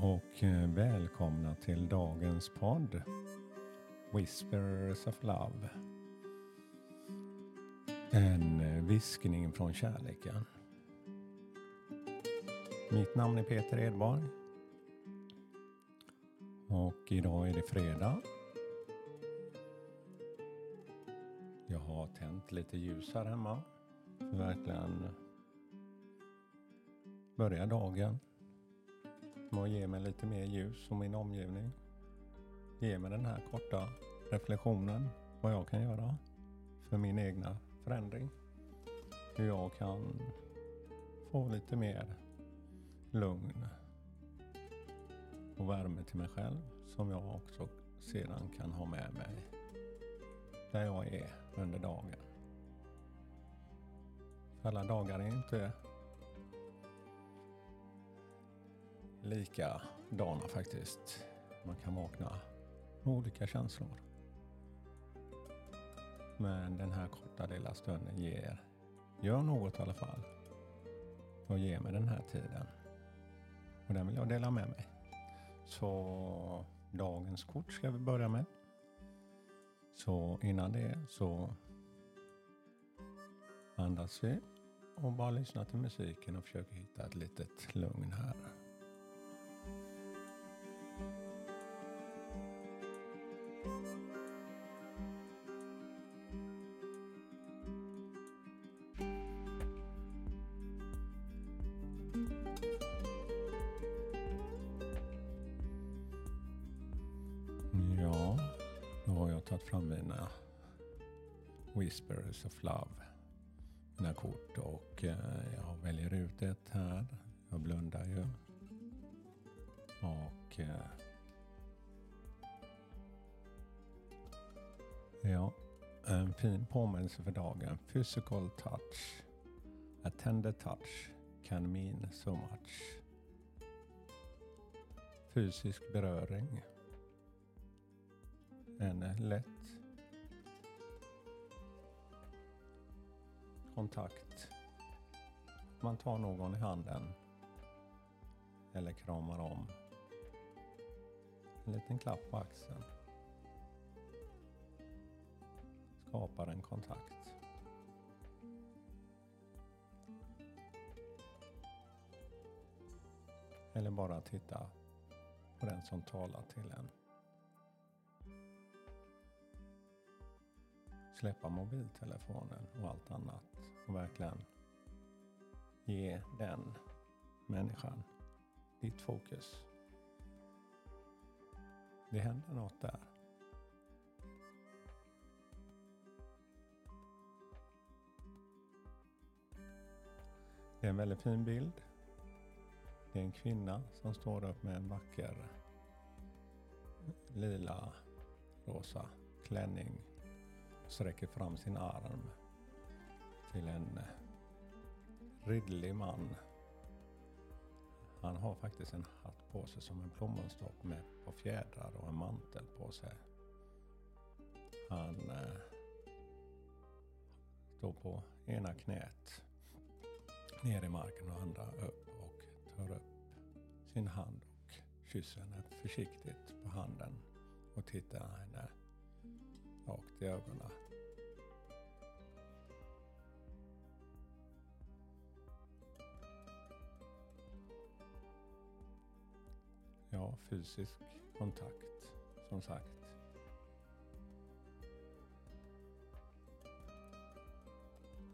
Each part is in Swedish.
och eh, välkomna till dagens podd Whispers of Love. En eh, viskning från kärleken. Mitt namn är Peter Edborg. Och idag är det fredag. Jag har tänt lite ljus här hemma. För verkligen börja dagen med att ge mig lite mer ljus om min omgivning. Ge mig den här korta reflektionen vad jag kan göra för min egna förändring. Hur jag kan få lite mer lugn och värme till mig själv som jag också sedan kan ha med mig där jag är under dagen. Alla dagar är inte likadana faktiskt. Man kan vakna med olika känslor. Men den här korta lilla stunden ger, gör något i alla fall. Och ger mig den här tiden. Och den vill jag dela med mig. Så dagens kort ska vi börja med. Så innan det så andas vi och bara lyssna till musiken och försöker hitta ett litet lugn här. Då har tagit fram mina Whispers of Love. Mina kort och eh, jag väljer ut ett här. Jag blundar ju. Och eh, ja, en fin påminnelse för dagen. Physical touch. A tender touch can mean so much. Fysisk beröring en lätt kontakt. Man tar någon i handen eller kramar om. En liten klapp på axeln. Skapar en kontakt. Eller bara titta på den som talar till en. Släppa mobiltelefonen och allt annat och verkligen ge den människan ditt fokus. Det händer något där. Det är en väldigt fin bild. Det är en kvinna som står upp med en vacker lila rosa klänning sträcker fram sin arm till en eh, ridderlig man. Han har faktiskt en hatt på sig som en plommonstock med på fjädrar och en mantel på sig. Han eh, står på ena knät ner i marken och andra upp och tar upp sin hand och kysser henne försiktigt på handen och tittar henne rakt i ögonen. Ja, fysisk kontakt, som sagt.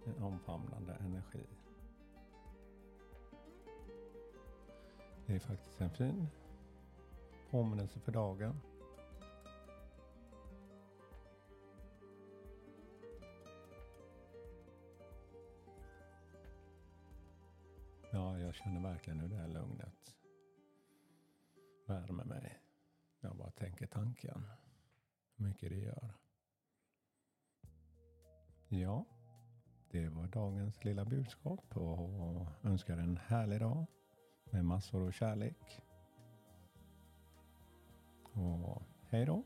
En omfamnande energi. Det är faktiskt en fin påminnelse för dagen. Ja, jag känner verkligen hur det här lugnet värmer mig. Jag bara tänker tanken. Hur mycket det gör. Ja, det var dagens lilla budskap och önskar en härlig dag med massor av kärlek. Och hej då!